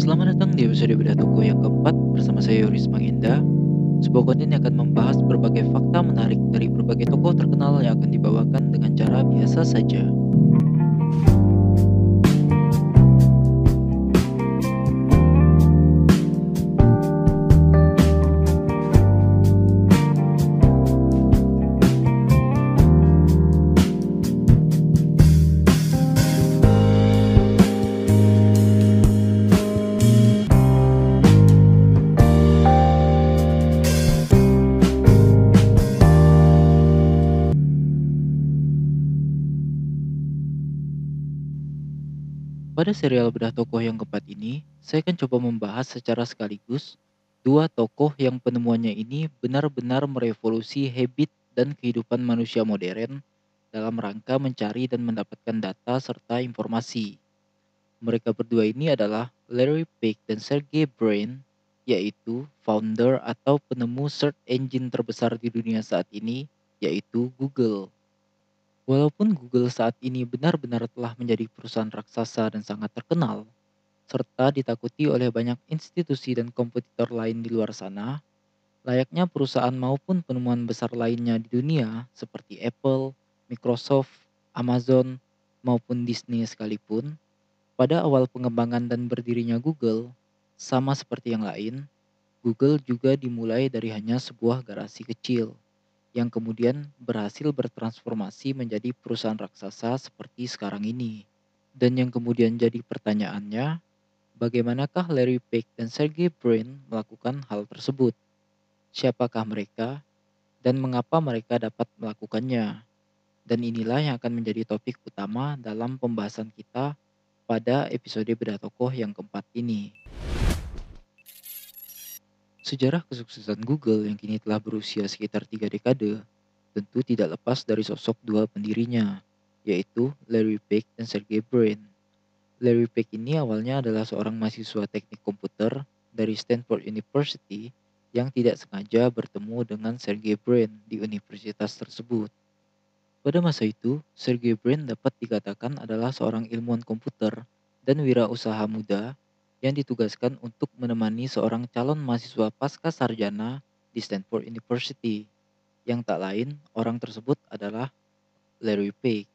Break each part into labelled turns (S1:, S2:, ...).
S1: Selamat datang di episode Bedah Toko yang keempat bersama saya Yoris Mangenda. Sebuah konten yang akan membahas berbagai fakta menarik dari berbagai tokoh terkenal yang akan dibawakan dengan cara biasa saja. Pada serial Bedah Tokoh yang keempat ini, saya akan coba membahas secara sekaligus dua tokoh yang penemuannya ini benar-benar merevolusi habit dan kehidupan manusia modern dalam rangka mencari dan mendapatkan data serta informasi. Mereka berdua ini adalah Larry Page dan Sergey Brin, yaitu founder atau penemu search engine terbesar di dunia saat ini, yaitu Google. Walaupun Google saat ini benar-benar telah menjadi perusahaan raksasa dan sangat terkenal, serta ditakuti oleh banyak institusi dan kompetitor lain di luar sana, layaknya perusahaan maupun penemuan besar lainnya di dunia seperti Apple, Microsoft, Amazon, maupun Disney sekalipun, pada awal pengembangan dan berdirinya Google, sama seperti yang lain, Google juga dimulai dari hanya sebuah garasi kecil yang kemudian berhasil bertransformasi menjadi perusahaan raksasa seperti sekarang ini. Dan yang kemudian jadi pertanyaannya, bagaimanakah Larry Page dan Sergey Brin melakukan hal tersebut? Siapakah mereka dan mengapa mereka dapat melakukannya? Dan inilah yang akan menjadi topik utama dalam pembahasan kita pada episode Beda Tokoh yang keempat ini. Sejarah kesuksesan Google yang kini telah berusia sekitar tiga dekade tentu tidak lepas dari sosok dua pendirinya, yaitu Larry Page dan Sergey Brin. Larry Page ini awalnya adalah seorang mahasiswa teknik komputer dari Stanford University yang tidak sengaja bertemu dengan Sergey Brin di universitas tersebut. Pada masa itu, Sergey Brin dapat dikatakan adalah seorang ilmuwan komputer dan wirausaha muda yang ditugaskan untuk menemani seorang calon mahasiswa pasca sarjana di Stanford University. Yang tak lain, orang tersebut adalah Larry Page.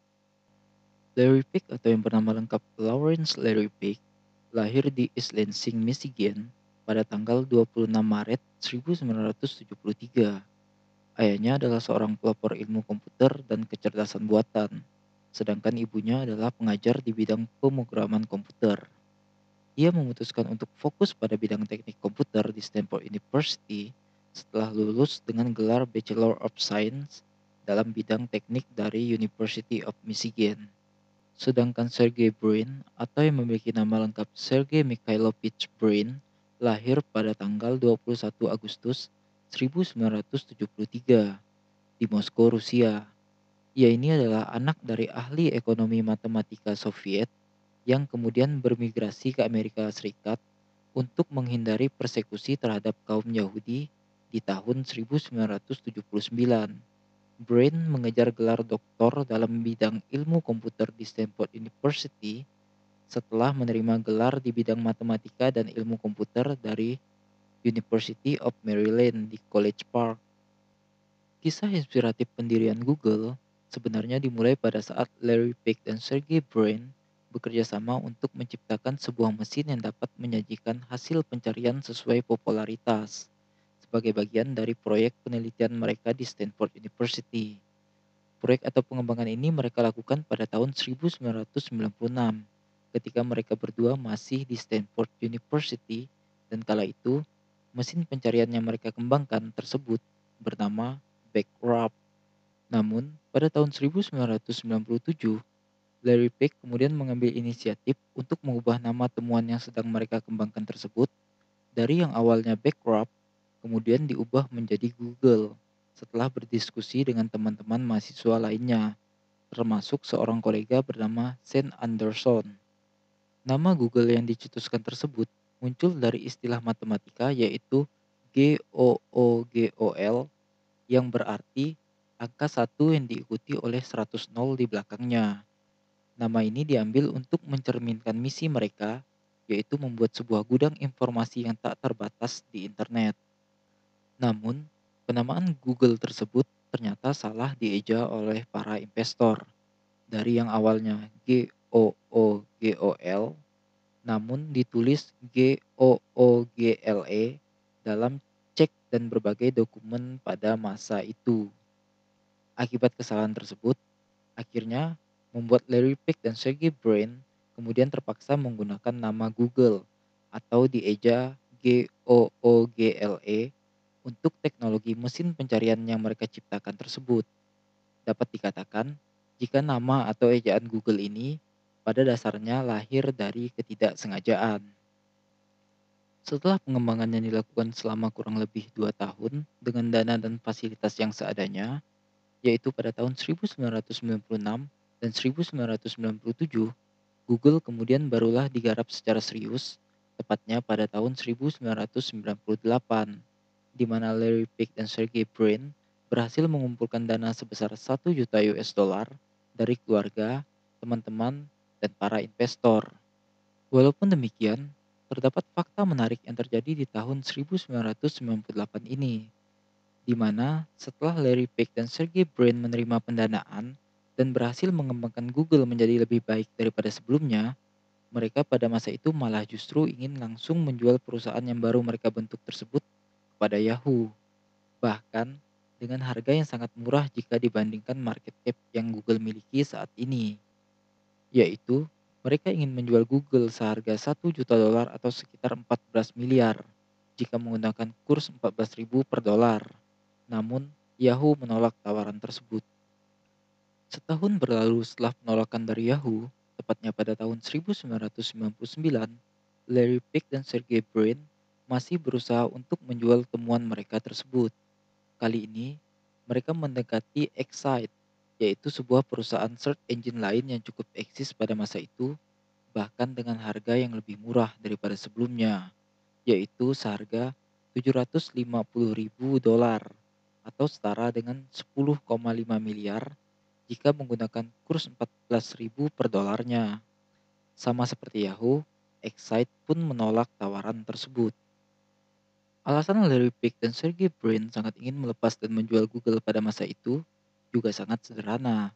S1: Larry Page atau yang bernama lengkap Lawrence Larry Page lahir di East Lansing, Michigan pada tanggal 26 Maret 1973. Ayahnya adalah seorang pelopor ilmu komputer dan kecerdasan buatan, sedangkan ibunya adalah pengajar di bidang pemrograman komputer. Ia memutuskan untuk fokus pada bidang teknik komputer di Stanford University setelah lulus dengan gelar Bachelor of Science dalam bidang teknik dari University of Michigan. Sedangkan Sergey Brin atau yang memiliki nama lengkap Sergey Mikhailovich Brin lahir pada tanggal 21 Agustus 1973 di Moskow, Rusia. Ia ini adalah anak dari ahli ekonomi matematika Soviet yang kemudian bermigrasi ke Amerika Serikat untuk menghindari persekusi terhadap kaum Yahudi di tahun 1979. Brain mengejar gelar doktor dalam bidang ilmu komputer di Stanford University setelah menerima gelar di bidang matematika dan ilmu komputer dari University of Maryland di College Park. Kisah inspiratif pendirian Google sebenarnya dimulai pada saat Larry Page dan Sergey Brin bekerja sama untuk menciptakan sebuah mesin yang dapat menyajikan hasil pencarian sesuai popularitas sebagai bagian dari proyek penelitian mereka di Stanford University. Proyek atau pengembangan ini mereka lakukan pada tahun 1996 ketika mereka berdua masih di Stanford University dan kala itu mesin pencarian yang mereka kembangkan tersebut bernama Backrub. Namun, pada tahun 1997, Larry Page kemudian mengambil inisiatif untuk mengubah nama temuan yang sedang mereka kembangkan tersebut dari yang awalnya Backrub kemudian diubah menjadi Google setelah berdiskusi dengan teman-teman mahasiswa lainnya, termasuk seorang kolega bernama Sen Anderson. Nama Google yang dicetuskan tersebut muncul dari istilah matematika yaitu G-O-O-G-O-L yang berarti angka satu yang diikuti oleh 100 nol di belakangnya. Nama ini diambil untuk mencerminkan misi mereka yaitu membuat sebuah gudang informasi yang tak terbatas di internet. Namun, penamaan Google tersebut ternyata salah dieja oleh para investor. Dari yang awalnya G-O-O-G-O-L, namun ditulis G-O-O-G-L-E dalam cek dan berbagai dokumen pada masa itu. Akibat kesalahan tersebut, akhirnya membuat Larry Page dan Sergey Brin kemudian terpaksa menggunakan nama Google atau dieja G-O-O-G-L-E untuk teknologi mesin pencarian yang mereka ciptakan tersebut. Dapat dikatakan, jika nama atau ejaan Google ini pada dasarnya lahir dari ketidaksengajaan. Setelah pengembangan yang dilakukan selama kurang lebih dua tahun dengan dana dan fasilitas yang seadanya, yaitu pada tahun 1996 dan 1997, Google kemudian barulah digarap secara serius, tepatnya pada tahun 1998, di mana Larry Page dan Sergey Brin berhasil mengumpulkan dana sebesar 1 juta US dollar dari keluarga, teman-teman, dan para investor. Walaupun demikian, terdapat fakta menarik yang terjadi di tahun 1998 ini, di mana setelah Larry Page dan Sergey Brin menerima pendanaan dan berhasil mengembangkan Google menjadi lebih baik daripada sebelumnya, mereka pada masa itu malah justru ingin langsung menjual perusahaan yang baru mereka bentuk tersebut kepada Yahoo. Bahkan dengan harga yang sangat murah jika dibandingkan market cap yang Google miliki saat ini. Yaitu, mereka ingin menjual Google seharga 1 juta dolar atau sekitar 14 miliar jika menggunakan kurs 14.000 per dolar. Namun, Yahoo menolak tawaran tersebut. Setahun berlalu setelah penolakan dari Yahoo, tepatnya pada tahun 1999, Larry Page dan Sergey Brin masih berusaha untuk menjual temuan mereka tersebut. Kali ini, mereka mendekati Excite, yaitu sebuah perusahaan search engine lain yang cukup eksis pada masa itu, bahkan dengan harga yang lebih murah daripada sebelumnya, yaitu seharga 750 ribu dolar atau setara dengan 10,5 miliar jika menggunakan kurs 14.000 per dolarnya. Sama seperti Yahoo, Excite pun menolak tawaran tersebut. Alasan Larry Page dan Sergey Brin sangat ingin melepas dan menjual Google pada masa itu juga sangat sederhana,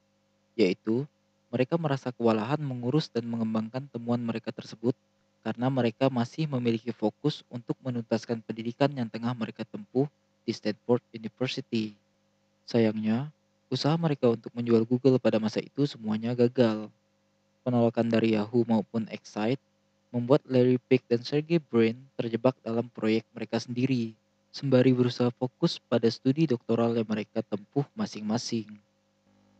S1: yaitu mereka merasa kewalahan mengurus dan mengembangkan temuan mereka tersebut karena mereka masih memiliki fokus untuk menuntaskan pendidikan yang tengah mereka tempuh di Stanford University. Sayangnya, usaha mereka untuk menjual Google pada masa itu semuanya gagal. Penolakan dari Yahoo maupun Excite membuat Larry Page dan Sergey Brin terjebak dalam proyek mereka sendiri, sembari berusaha fokus pada studi doktoral yang mereka tempuh masing-masing.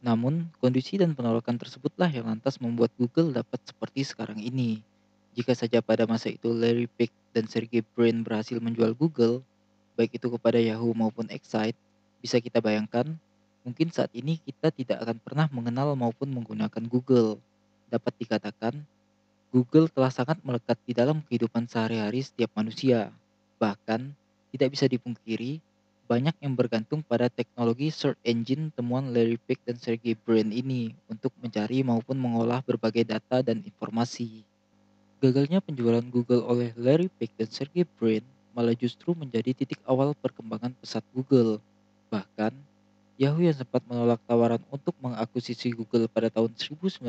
S1: Namun, kondisi dan penolakan tersebutlah yang lantas membuat Google dapat seperti sekarang ini. Jika saja pada masa itu Larry Page dan Sergey Brin berhasil menjual Google, baik itu kepada Yahoo maupun Excite, bisa kita bayangkan, mungkin saat ini kita tidak akan pernah mengenal maupun menggunakan Google. Dapat dikatakan, Google telah sangat melekat di dalam kehidupan sehari-hari setiap manusia. Bahkan, tidak bisa dipungkiri, banyak yang bergantung pada teknologi search engine temuan Larry Page dan Sergey Brin ini untuk mencari maupun mengolah berbagai data dan informasi. Gagalnya penjualan Google oleh Larry Page dan Sergey Brin malah justru menjadi titik awal perkembangan pesat Google. Bahkan, Yahoo yang sempat menolak tawaran untuk mengakuisisi Google pada tahun 1998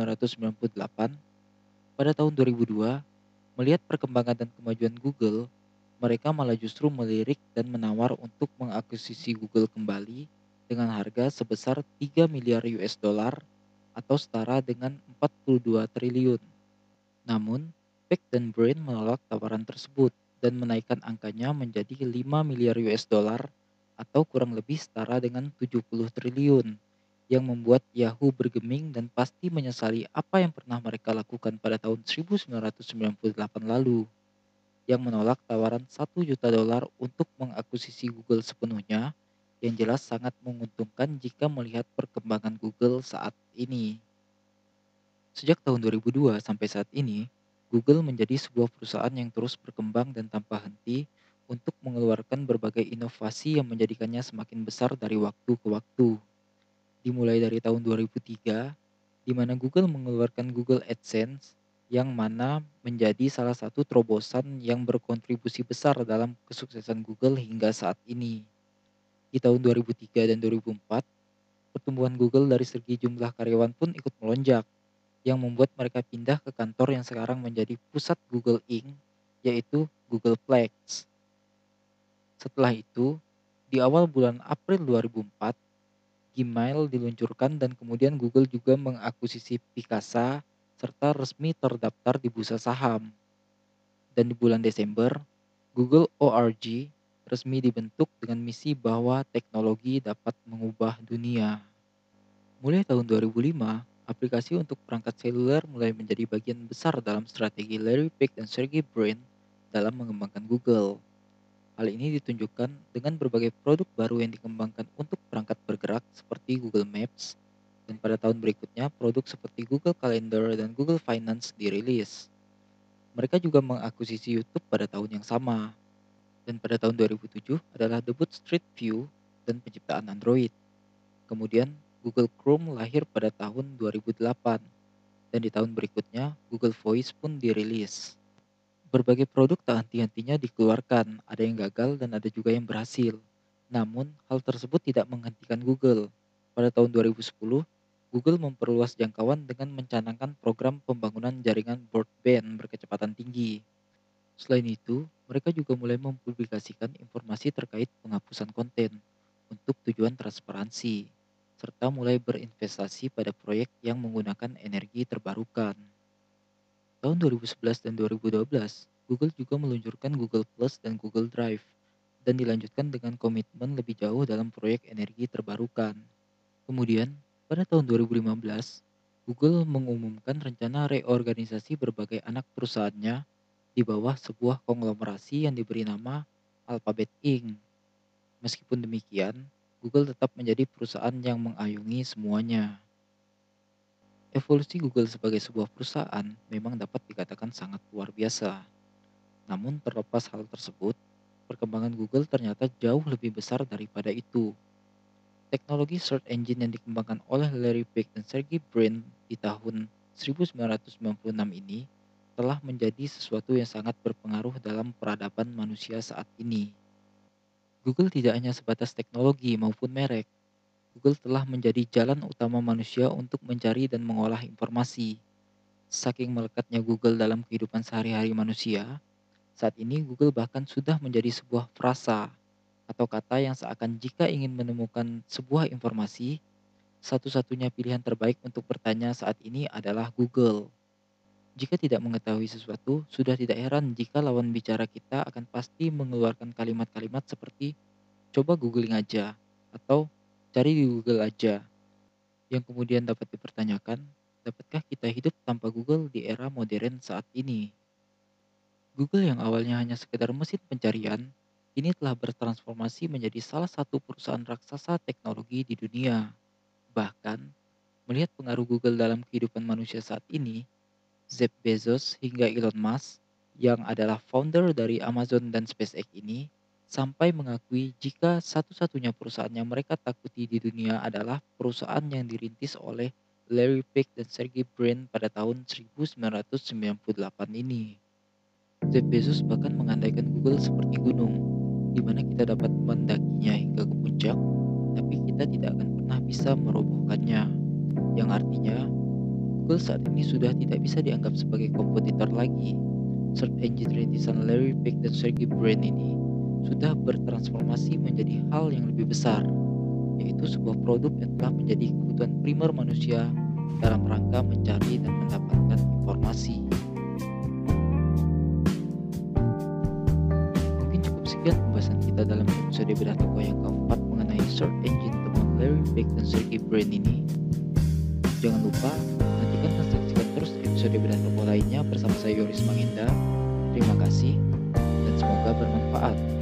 S1: pada tahun 2002, melihat perkembangan dan kemajuan Google, mereka malah justru melirik dan menawar untuk mengakuisisi Google kembali dengan harga sebesar 3 miliar US dollar atau setara dengan 42 triliun. Namun, Peck dan Brain menolak tawaran tersebut dan menaikkan angkanya menjadi 5 miliar US dollar atau kurang lebih setara dengan 70 triliun yang membuat Yahoo bergeming dan pasti menyesali apa yang pernah mereka lakukan pada tahun 1998 lalu, yang menolak tawaran 1 juta dolar untuk mengakuisisi Google sepenuhnya, yang jelas sangat menguntungkan jika melihat perkembangan Google saat ini. Sejak tahun 2002 sampai saat ini, Google menjadi sebuah perusahaan yang terus berkembang dan tanpa henti untuk mengeluarkan berbagai inovasi yang menjadikannya semakin besar dari waktu ke waktu dimulai dari tahun 2003, di mana Google mengeluarkan Google AdSense yang mana menjadi salah satu terobosan yang berkontribusi besar dalam kesuksesan Google hingga saat ini. Di tahun 2003 dan 2004, pertumbuhan Google dari segi jumlah karyawan pun ikut melonjak, yang membuat mereka pindah ke kantor yang sekarang menjadi pusat Google Inc., yaitu Googleplex. Setelah itu, di awal bulan April 2004, Gmail diluncurkan dan kemudian Google juga mengakuisisi Picasa serta resmi terdaftar di bursa saham. Dan di bulan Desember, Google ORG resmi dibentuk dengan misi bahwa teknologi dapat mengubah dunia. Mulai tahun 2005, aplikasi untuk perangkat seluler mulai menjadi bagian besar dalam strategi Larry Page dan Sergey Brin dalam mengembangkan Google. Hal ini ditunjukkan dengan berbagai produk baru yang dikembangkan untuk perangkat bergerak seperti Google Maps, dan pada tahun berikutnya produk seperti Google Calendar dan Google Finance dirilis. Mereka juga mengakuisisi YouTube pada tahun yang sama. Dan pada tahun 2007 adalah debut Street View dan penciptaan Android. Kemudian Google Chrome lahir pada tahun 2008 dan di tahun berikutnya Google Voice pun dirilis. Berbagai produk tak henti-hentinya dikeluarkan, ada yang gagal dan ada juga yang berhasil. Namun, hal tersebut tidak menghentikan Google. Pada tahun 2010, Google memperluas jangkauan dengan mencanangkan program pembangunan jaringan broadband berkecepatan tinggi. Selain itu, mereka juga mulai mempublikasikan informasi terkait penghapusan konten untuk tujuan transparansi, serta mulai berinvestasi pada proyek yang menggunakan energi terbarukan. Tahun 2011 dan 2012, Google juga meluncurkan Google Plus dan Google Drive, dan dilanjutkan dengan komitmen lebih jauh dalam proyek energi terbarukan. Kemudian, pada tahun 2015, Google mengumumkan rencana reorganisasi berbagai anak perusahaannya di bawah sebuah konglomerasi yang diberi nama Alphabet Inc. Meskipun demikian, Google tetap menjadi perusahaan yang mengayungi semuanya. Evolusi Google sebagai sebuah perusahaan memang dapat dikatakan sangat luar biasa. Namun terlepas hal tersebut, perkembangan Google ternyata jauh lebih besar daripada itu. Teknologi search engine yang dikembangkan oleh Larry Page dan Sergey Brin di tahun 1996 ini telah menjadi sesuatu yang sangat berpengaruh dalam peradaban manusia saat ini. Google tidak hanya sebatas teknologi maupun merek, Google telah menjadi jalan utama manusia untuk mencari dan mengolah informasi. Saking melekatnya Google dalam kehidupan sehari-hari manusia, saat ini Google bahkan sudah menjadi sebuah frasa atau kata yang seakan jika ingin menemukan sebuah informasi, satu-satunya pilihan terbaik untuk bertanya saat ini adalah Google. Jika tidak mengetahui sesuatu, sudah tidak heran jika lawan bicara kita akan pasti mengeluarkan kalimat-kalimat seperti "coba googling aja" atau Cari di Google aja. Yang kemudian dapat dipertanyakan, dapatkah kita hidup tanpa Google di era modern saat ini? Google yang awalnya hanya sekedar mesin pencarian, kini telah bertransformasi menjadi salah satu perusahaan raksasa teknologi di dunia. Bahkan, melihat pengaruh Google dalam kehidupan manusia saat ini, Jeff Bezos hingga Elon Musk yang adalah founder dari Amazon dan SpaceX ini sampai mengakui jika satu-satunya perusahaan yang mereka takuti di dunia adalah perusahaan yang dirintis oleh Larry Page dan Sergey Brin pada tahun 1998 ini. Jeff Bezos bahkan mengandaikan Google seperti gunung, di mana kita dapat mendakinya hingga ke puncak, tapi kita tidak akan pernah bisa merobohkannya. Yang artinya, Google saat ini sudah tidak bisa dianggap sebagai kompetitor lagi. Search engine rintisan Larry Page dan Sergey Brin ini sudah bertransformasi menjadi hal yang lebih besar, yaitu sebuah produk yang telah menjadi kebutuhan primer manusia dalam rangka mencari dan mendapatkan informasi. Mungkin cukup sekian pembahasan kita dalam episode bedah toko yang keempat mengenai search engine teman Larry Page dan Sergey Brin ini. Jangan lupa nantikan dan saksikan terus episode bedah toko lainnya bersama saya Yoris Mangenda. Terima kasih dan semoga bermanfaat.